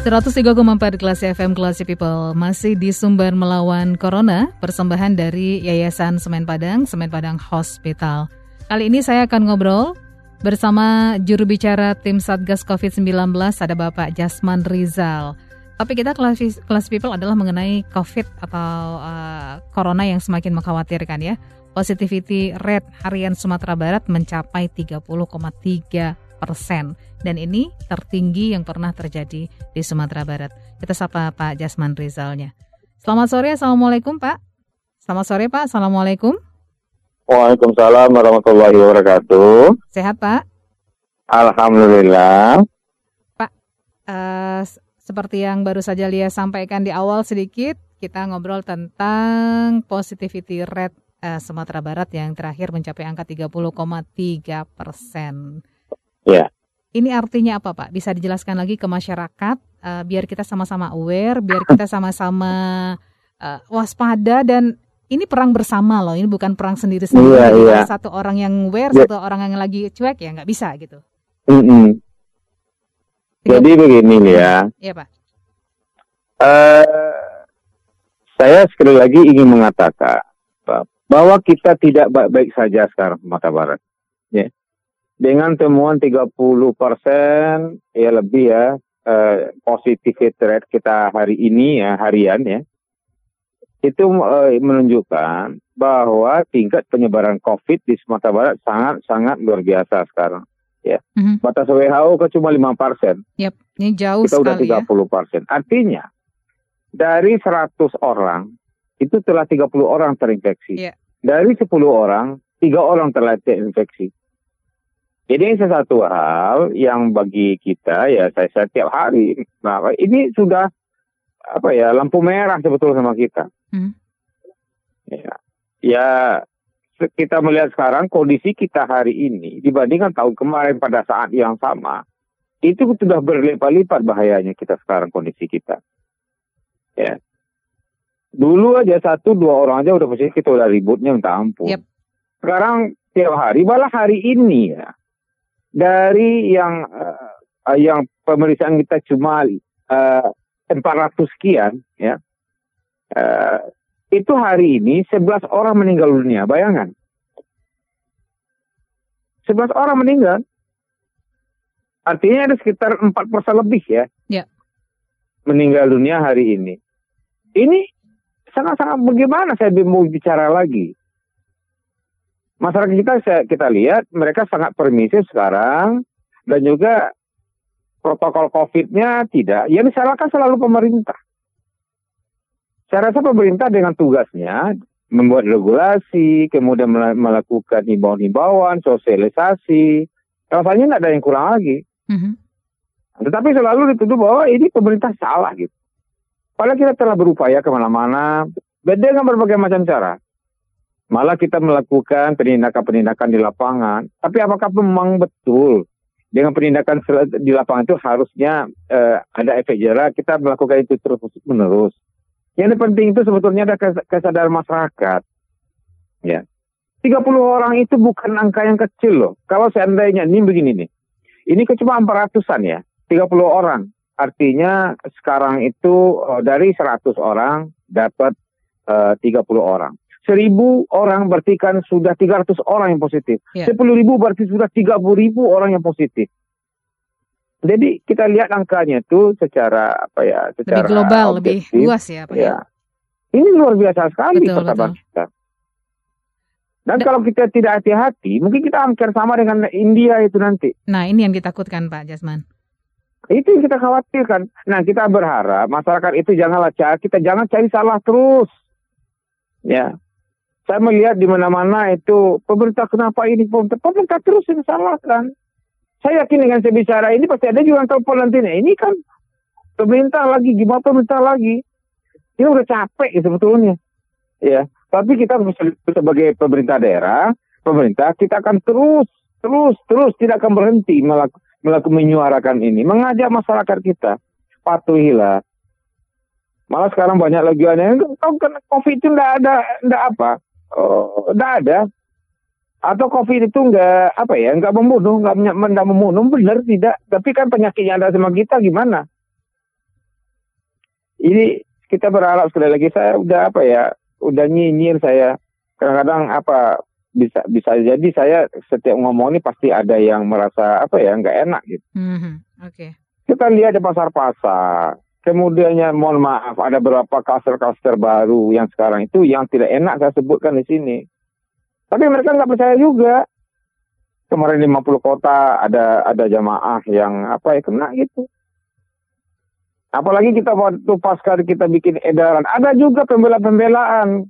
103,4 kelas FM Classy People masih di sumber melawan Corona, persembahan dari Yayasan Semen Padang, Semen Padang Hospital. Kali ini saya akan ngobrol bersama juru bicara tim Satgas COVID-19 ada Bapak Jasman Rizal. Tapi kita kelas, kelas people adalah mengenai COVID atau uh, Corona yang semakin mengkhawatirkan ya. Positivity rate harian Sumatera Barat mencapai 30,3 persen dan ini tertinggi yang pernah terjadi di Sumatera Barat. Kita sapa Pak Jasman Rizalnya. Selamat sore, Assalamualaikum Pak. Selamat sore Pak, Assalamualaikum. Waalaikumsalam warahmatullahi wabarakatuh. Sehat Pak? Alhamdulillah. Pak, uh, seperti yang baru saja Lia sampaikan di awal sedikit, kita ngobrol tentang positivity rate uh, Sumatera Barat yang terakhir mencapai angka 30,3 persen. Ya. Ini artinya apa Pak? Bisa dijelaskan lagi ke masyarakat uh, biar kita sama-sama aware, biar kita sama-sama uh, waspada dan ini perang bersama loh. Ini bukan perang sendiri-sendiri. Iya, iya. Satu orang yang aware, ya. satu orang yang lagi cuek ya nggak bisa gitu. Mm -mm. Jadi begini ya. Iya Pak. Uh, saya sekali lagi ingin mengatakan bahwa kita tidak baik-baik saja sekarang Mata Barat. Ya dengan temuan 30 persen ya lebih ya uh, positivity rate kita hari ini ya harian ya itu uh, menunjukkan bahwa tingkat penyebaran COVID di Sumatera Barat sangat sangat luar biasa sekarang ya mm-hmm. batas WHO ke cuma lima persen yep. ini jauh kita sekali udah 30 persen ya. artinya dari 100 orang itu telah 30 orang terinfeksi yeah. dari 10 orang tiga orang telah terinfeksi ini sesuatu hal yang bagi kita ya saya setiap hari, nah ini sudah apa ya lampu merah sebetulnya sama kita. Hmm. Ya, ya kita melihat sekarang kondisi kita hari ini dibandingkan tahun kemarin pada saat yang sama itu sudah berlipat-lipat bahayanya kita sekarang kondisi kita. Ya. Dulu aja satu dua orang aja udah pasti kita udah ributnya minta ampun. Yep. Sekarang tiap hari malah hari ini ya dari yang uh, yang pemeriksaan kita cuma uh, 400 sekian ya. Uh, itu hari ini 11 orang meninggal dunia bayangan. 11 orang meninggal. Artinya ada sekitar 4 persen lebih ya, ya. Meninggal dunia hari ini. Ini sangat-sangat bagaimana saya mau bicara lagi masyarakat kita kita lihat mereka sangat permisif sekarang dan juga protokol COVID-nya tidak. Yang disalahkan selalu pemerintah. Saya rasa pemerintah dengan tugasnya membuat regulasi, kemudian melakukan himbauan-himbauan, sosialisasi. Rasanya tidak ada yang kurang lagi. Mm-hmm. Tetapi selalu dituduh bahwa ini pemerintah salah gitu. Padahal kita telah berupaya ke mana-mana, dengan berbagai macam cara. Malah kita melakukan penindakan-penindakan di lapangan. Tapi apakah memang betul dengan penindakan di lapangan itu harusnya uh, ada efek jerah? Kita melakukan itu terus menerus. Yang penting itu sebetulnya ada kesadaran masyarakat. Ya. 30 orang itu bukan angka yang kecil loh. Kalau seandainya ini begini nih. Ini cuma 400-an ya. 30 orang. Artinya sekarang itu uh, dari 100 orang dapat uh, 30 orang seribu orang berarti kan sudah 300 orang yang positif. Yeah. Sepuluh ribu berarti sudah 30 ribu orang yang positif. Jadi kita lihat angkanya itu secara apa ya, secara lebih global, objektif, lebih luas ya, Pak. Ya. ya. Ini luar biasa sekali persahabatan kita. Dan da kalau kita tidak hati-hati, mungkin kita hampir sama dengan India itu nanti. Nah, ini yang ditakutkan Pak Jasman. Itu yang kita khawatirkan. Nah, kita berharap masyarakat itu janganlah cari, kita jangan cari salah terus. Ya, Saya melihat di mana-mana itu pemerintah kenapa ini pemerintah, pemerintah terus yang salahkan. Saya yakin dengan saya bicara ini pasti ada juga yang telepon nanti. Ini kan pemerintah lagi, gimana pemerintah lagi? Ini udah capek ya sebetulnya. Ya, tapi kita sebagai pemerintah daerah, pemerintah kita akan terus, terus, terus tidak akan berhenti melakukan melakukan menyuarakan ini, mengajak masyarakat kita patuhilah. Malah sekarang banyak lagi yang kan COVID itu tidak ada, tidak apa, tidak oh, ada. Atau COVID itu nggak apa ya, nggak membunuh, nggak nggak membunuh, benar tidak. Tapi kan penyakitnya ada sama kita gimana? Ini kita berharap sekali lagi saya udah apa ya, udah nyinyir saya. Kadang-kadang apa bisa bisa jadi saya setiap ngomong ini pasti ada yang merasa apa ya nggak enak gitu. Mm-hmm. Oke. Okay. Kita lihat di pasar-pasar. Kemudiannya mohon maaf ada beberapa klaster-klaster baru yang sekarang itu yang tidak enak saya sebutkan di sini. Tapi mereka nggak percaya juga. Kemarin 50 kota ada ada jamaah yang apa ya kena gitu. Apalagi kita waktu pasca kita bikin edaran, ada juga pembela-pembelaan.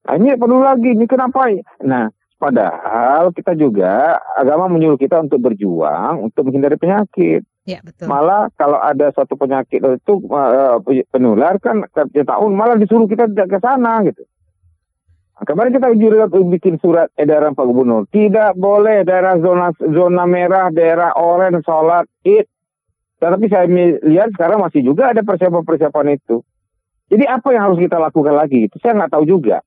Nah, ini perlu lagi, ini kenapa? Nah, padahal kita juga agama menyuruh kita untuk berjuang untuk menghindari penyakit. Ya, betul. Malah kalau ada suatu penyakit itu uh, penular kan setiap tahun malah disuruh kita tidak ke sana gitu. Kemarin kita juga bikin surat edaran Pak Gubernur. Tidak boleh daerah zona zona merah, daerah oranye sholat id. Tetapi saya lihat sekarang masih juga ada persiapan-persiapan itu. Jadi apa yang harus kita lakukan lagi? Itu saya nggak tahu juga.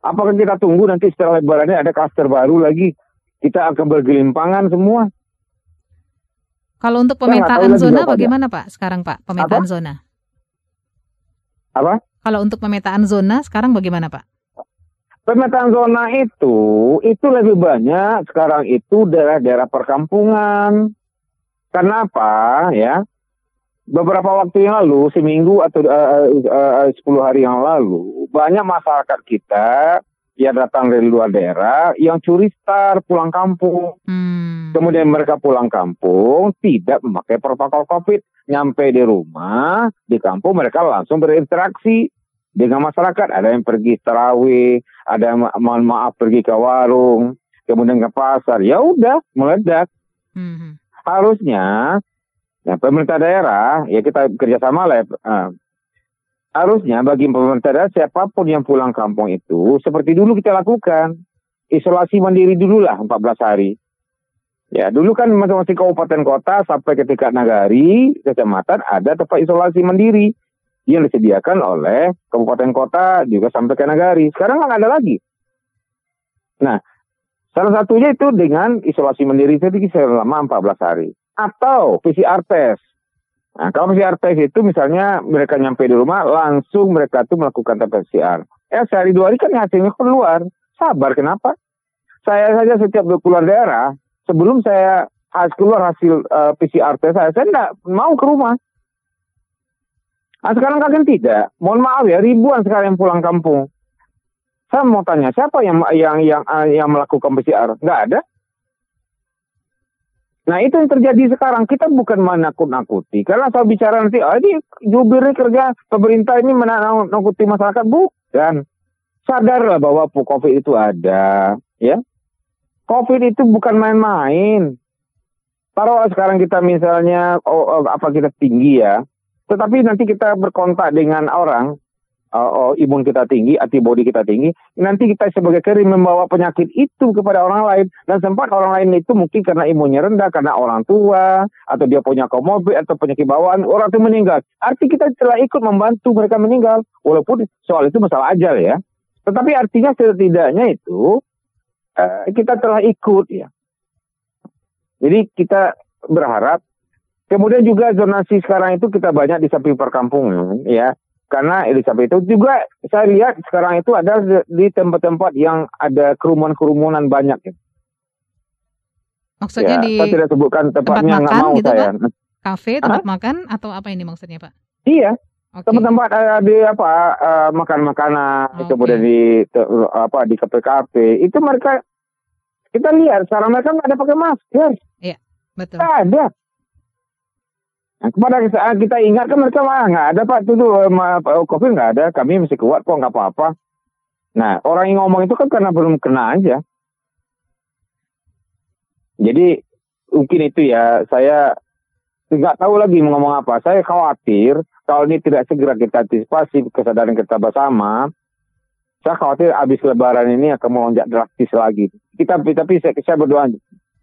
Apakah kita tunggu nanti setelah lebarannya ada klaster baru lagi? Kita akan bergelimpangan semua. Kalau untuk pemetaan zona bagaimana Pak sekarang Pak? Pemetaan apa? zona. Apa? Kalau untuk pemetaan zona sekarang bagaimana Pak? Pemetaan zona itu, itu lebih banyak sekarang itu daerah-daerah perkampungan. Kenapa ya? Beberapa waktu yang lalu, seminggu atau uh, uh, 10 hari yang lalu, banyak masyarakat kita yang datang dari luar daerah yang curi star pulang kampung. Hmm. Kemudian mereka pulang kampung tidak memakai protokol COVID. Nyampe di rumah, di kampung mereka langsung berinteraksi dengan masyarakat. Ada yang pergi terawih, ada yang mohon maaf pergi ke warung, kemudian ke pasar. Ya udah, meledak. Mm-hmm. Harusnya ya pemerintah daerah, ya kita kerjasama lah. Uh, harusnya bagi pemerintah daerah siapa pun yang pulang kampung itu seperti dulu kita lakukan isolasi mandiri dulu lah 14 hari. Ya, dulu kan masing-masing kabupaten kota sampai ke tingkat nagari, kecamatan ada tempat isolasi mandiri yang disediakan oleh kabupaten kota juga sampai ke nagari. Sekarang nggak ada lagi. Nah, salah satunya itu dengan isolasi mandiri itu selama 14 hari. Atau PCR test. Nah, kalau PCR test itu misalnya mereka nyampe di rumah, langsung mereka tuh melakukan tes PCR. Eh, sehari dua hari kan hasilnya keluar. Sabar, kenapa? Saya saja setiap keluar daerah, sebelum saya keluar hasil uh, eh, PCR test saya, saya tidak mau ke rumah. Nah sekarang kalian tidak. Mohon maaf ya, ribuan sekarang yang pulang kampung. Saya mau tanya, siapa yang yang yang uh, yang melakukan PCR? Nggak ada. Nah itu yang terjadi sekarang. Kita bukan menakut-nakuti. Karena saya bicara nanti, oh, ini jubir kerja pemerintah ini menakuti masyarakat. Bukan. Sadarlah bahwa COVID itu ada. ya. COVID itu bukan main-main. Taruh sekarang kita misalnya, oh, oh, apa kita tinggi ya. Tetapi nanti kita berkontak dengan orang, uh, oh, imun kita tinggi, antibodi kita tinggi, nanti kita sebagai kering membawa penyakit itu kepada orang lain. Dan sempat orang lain itu mungkin karena imunnya rendah, karena orang tua, atau dia punya komorbid atau penyakit bawaan, orang itu meninggal. Arti kita telah ikut membantu mereka meninggal, walaupun soal itu masalah ajal ya. Tetapi artinya setidaknya itu uh, kita telah ikut ya. Jadi kita berharap Kemudian juga zonasi sekarang itu kita banyak di samping perkampungan ya. Karena Elizabeth itu juga saya lihat sekarang itu ada di tempat-tempat yang ada kerumunan-kerumunan banyak ya. Maksudnya ya, di saya tidak sebutkan tempatnya tempat makan mau gitu, saya. Pak? Kafe, tempat Hah? makan atau apa ini maksudnya, Pak? Iya. Okay. Tempat-tempat uh, di apa uh, makan makanan okay. kemudian di te, apa di kafe-kafe itu mereka kita lihat sekarang mereka nggak ada pakai masker. Iya, betul. Nggak ada. Nah, kepada kita ingat kan mereka mah nggak ada pak itu tuh COVID nggak ada kami masih kuat kok nggak apa-apa. Nah, orang yang ngomong itu kan karena belum kena aja. Jadi mungkin itu ya, saya nggak tahu lagi mau ngomong apa. Saya khawatir kalau ini tidak segera kita antisipasi kesadaran kita bersama, saya khawatir habis lebaran ini akan melonjak drastis lagi. Kita tapi saya, saya berdoa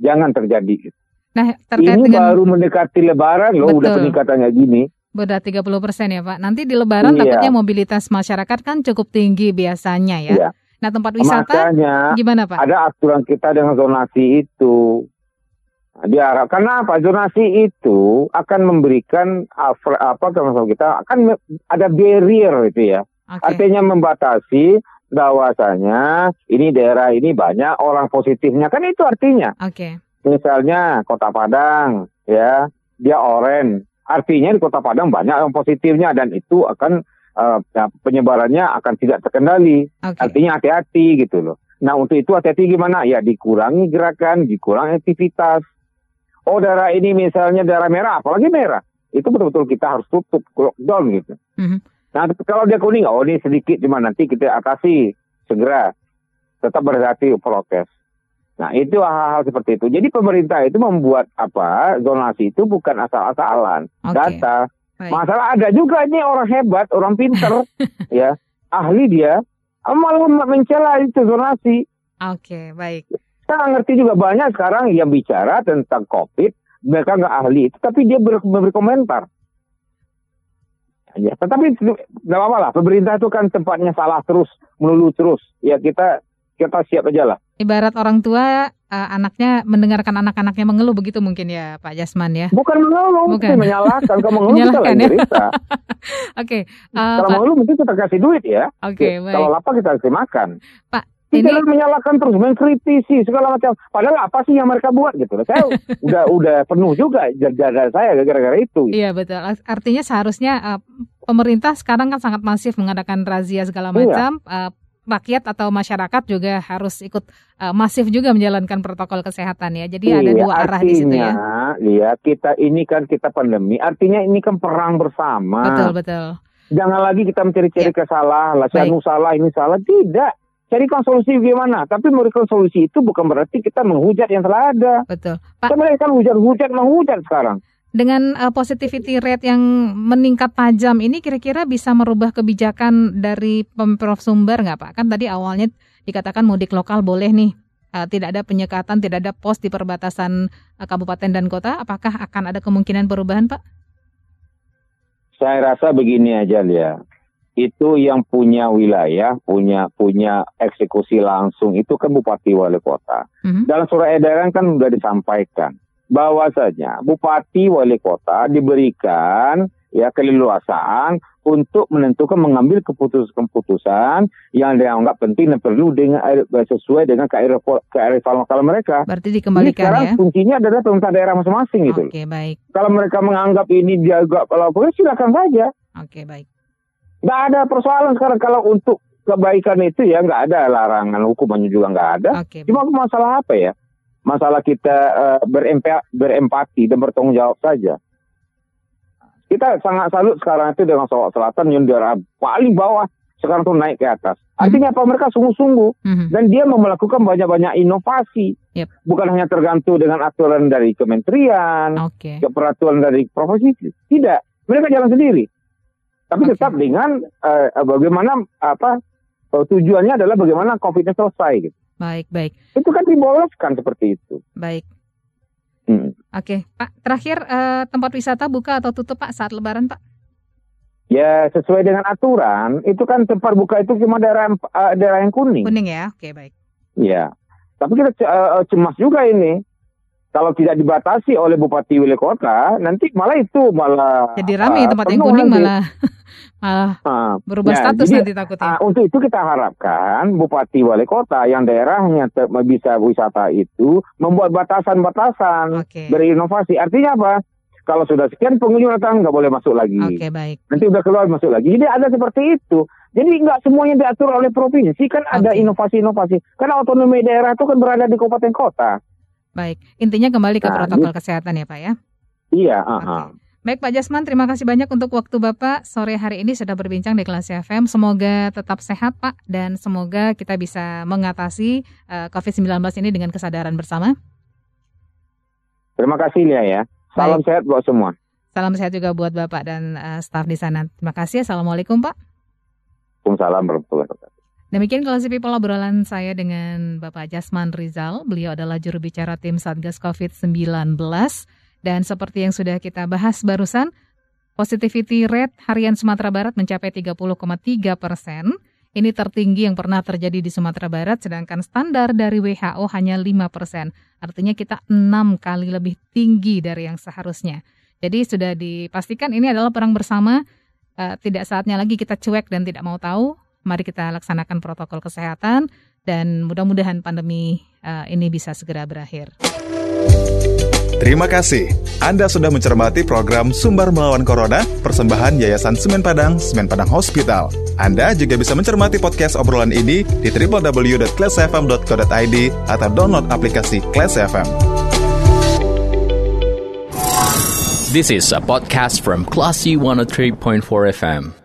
jangan terjadi. Nah, terkait ini dengan... baru mendekati lebaran loh, Betul. udah peningkatannya gini. Udah 30 persen ya Pak. Nanti di Lebaran iya. takutnya mobilitas masyarakat kan cukup tinggi biasanya ya. Iya. Nah tempat wisata Makanya, gimana Pak? Ada aturan kita dengan zonasi itu. Diharapkan apa? Zonasi itu akan memberikan apa kalau kita akan ada barrier itu ya. Okay. Artinya membatasi bahwasanya ini daerah ini banyak orang positifnya kan itu artinya. Oke. Okay. Misalnya Kota Padang ya, dia oren Artinya di Kota Padang banyak yang positifnya dan itu akan uh, penyebarannya akan tidak terkendali. Okay. Artinya hati-hati gitu loh. Nah untuk itu hati-hati gimana? Ya dikurangi gerakan, dikurangi aktivitas. Oh daerah ini misalnya daerah merah, apalagi merah. Itu betul-betul kita harus tutup, lockdown gitu. Mm-hmm. Nah kalau dia kuning, oh ini sedikit cuma nanti kita atasi segera. Tetap berhati-hati prokes. Nah itu hal-hal seperti itu. Jadi pemerintah itu membuat apa zonasi itu bukan asal-asalan okay. data. Baik. Masalah ada juga ini orang hebat, orang pinter, ya ahli dia, malah mencela itu zonasi. Oke okay, baik. Saya ngerti juga banyak sekarang yang bicara tentang COVID, mereka nggak ahli, tapi dia ber, memberi komentar. Ya, tetapi nggak apa-apa lah. Pemerintah itu kan tempatnya salah terus, melulu terus. Ya kita kita siap aja lah. Ibarat orang tua uh, anaknya mendengarkan anak-anaknya mengeluh begitu mungkin ya Pak Jasman ya. Bukan mengeluh, Bukan. menyalahkan. Kalau mengeluh menyalahkan, kita ya? Oke. okay, uh, eh, Kalau Pak... mengeluh mungkin kita kasih duit ya. Oke, okay. Kalau lapar kita kasih makan. Pak, ini menyalahkan terus, mengkritisi segala macam. Padahal apa sih yang mereka buat gitu? Saya udah udah penuh juga jaga saya gara-gara itu. Iya betul. Artinya seharusnya uh, pemerintah sekarang kan sangat masif mengadakan razia segala iya. macam. Iya. Uh, rakyat atau masyarakat juga harus ikut uh, masif juga menjalankan protokol kesehatan ya. Jadi iya, ada dua arah artinya, di situ ya. Iya, kita ini kan kita pandemi, artinya ini kan perang bersama. Betul, betul. Jangan lagi kita mencari-cari ya. kesalahan, lah salah, ini salah. Tidak. Carikan solusi gimana. Tapi memberikan solusi itu bukan berarti kita menghujat yang telah ada. Betul. Pak, kita kan hujan-hujan menghujat sekarang dengan uh, positivity rate yang meningkat tajam ini kira-kira bisa merubah kebijakan dari Pemprov Sumber nggak Pak? Kan tadi awalnya dikatakan mudik lokal boleh nih, uh, tidak ada penyekatan, tidak ada pos di perbatasan uh, kabupaten dan kota. Apakah akan ada kemungkinan perubahan Pak? Saya rasa begini aja ya. Itu yang punya wilayah, punya punya eksekusi langsung itu kan bupati wali kota. Mm -hmm. Dalam surat edaran kan sudah disampaikan bahwasanya bupati wali kota diberikan ya keleluasaan untuk menentukan mengambil keputusan-keputusan yang dianggap penting dan perlu dengan sesuai dengan kearifan lokal mereka. Berarti dikembalikan Jadi sekarang ya. kuncinya adalah pemerintah daerah masing-masing gitu. Oke, baik. Kalau mereka menganggap ini jaga kalau silakan saja. Oke, baik. Nggak ada persoalan sekarang kalau untuk kebaikan itu ya nggak ada larangan hukumannya juga nggak ada. Oke, Cuma masalah apa ya? masalah kita uh, berempati dan bertanggung jawab saja. Kita sangat salut sekarang itu dengan Sulawesi Selatan yang daerah paling bawah sekarang tuh naik ke atas. Hmm. Artinya apa mereka sungguh-sungguh hmm. dan dia mau melakukan banyak-banyak inovasi. Yep. Bukan hanya tergantung dengan aturan dari kementerian, okay. peraturan dari profesi. Tidak, mereka jalan sendiri. Tapi okay. tetap dengan uh, bagaimana apa tujuannya adalah bagaimana COVID-nya selesai gitu. Baik, baik. Itu kan dibolehkan seperti itu. Baik. Hmm. Oke, Pak. Terakhir eh, tempat wisata buka atau tutup Pak saat Lebaran Pak? Ya sesuai dengan aturan itu kan tempat buka itu cuma daerah uh, daerah yang kuning. Kuning ya, oke baik. Ya, tapi kita uh, cemas juga ini kalau tidak dibatasi oleh bupati wali kota, nanti malah itu malah jadi ramai uh, tempat yang kuning nanti. malah malah uh, berubah ya, status jadi, nanti takutnya. Uh, untuk itu kita harapkan bupati wali kota yang daerahnya bisa wisata itu membuat batasan-batasan okay. berinovasi. Artinya apa? Kalau sudah sekian pengunjung datang nggak boleh masuk lagi. Oke okay, baik. Nanti udah keluar masuk lagi. Jadi ada seperti itu. Jadi nggak semuanya diatur oleh provinsi kan okay. ada inovasi-inovasi. Karena otonomi daerah itu kan berada di kabupaten kota. Baik, intinya kembali ke nah, protokol ini, kesehatan ya Pak ya? Iya. Uh -huh. okay. Baik Pak Jasman, terima kasih banyak untuk waktu Bapak sore hari ini sudah berbincang di kelas FM. Semoga tetap sehat Pak dan semoga kita bisa mengatasi uh, eh, COVID-19 ini dengan kesadaran bersama. Terima kasih Lia ya. Salam Baik. sehat buat semua. Salam sehat juga buat Bapak dan uh, staf di sana. Terima kasih. Assalamualaikum Pak. Waalaikumsalam warahmatullahi wabarakatuh. Demikian kalau people obrolan saya dengan Bapak Jasman Rizal. Beliau adalah juru bicara tim Satgas COVID-19. Dan seperti yang sudah kita bahas barusan, positivity rate harian Sumatera Barat mencapai 30,3 persen. Ini tertinggi yang pernah terjadi di Sumatera Barat, sedangkan standar dari WHO hanya 5 persen. Artinya kita enam kali lebih tinggi dari yang seharusnya. Jadi sudah dipastikan ini adalah perang bersama, uh, tidak saatnya lagi kita cuek dan tidak mau tahu. Mari kita laksanakan protokol kesehatan dan mudah-mudahan pandemi uh, ini bisa segera berakhir. Terima kasih. Anda sudah mencermati program Sumber Melawan Corona, persembahan Yayasan Semen Padang, Semen Padang Hospital. Anda juga bisa mencermati podcast obrolan ini di www.classfm.co.id atau download aplikasi Class FM. This is a podcast from Classy 103.4 FM.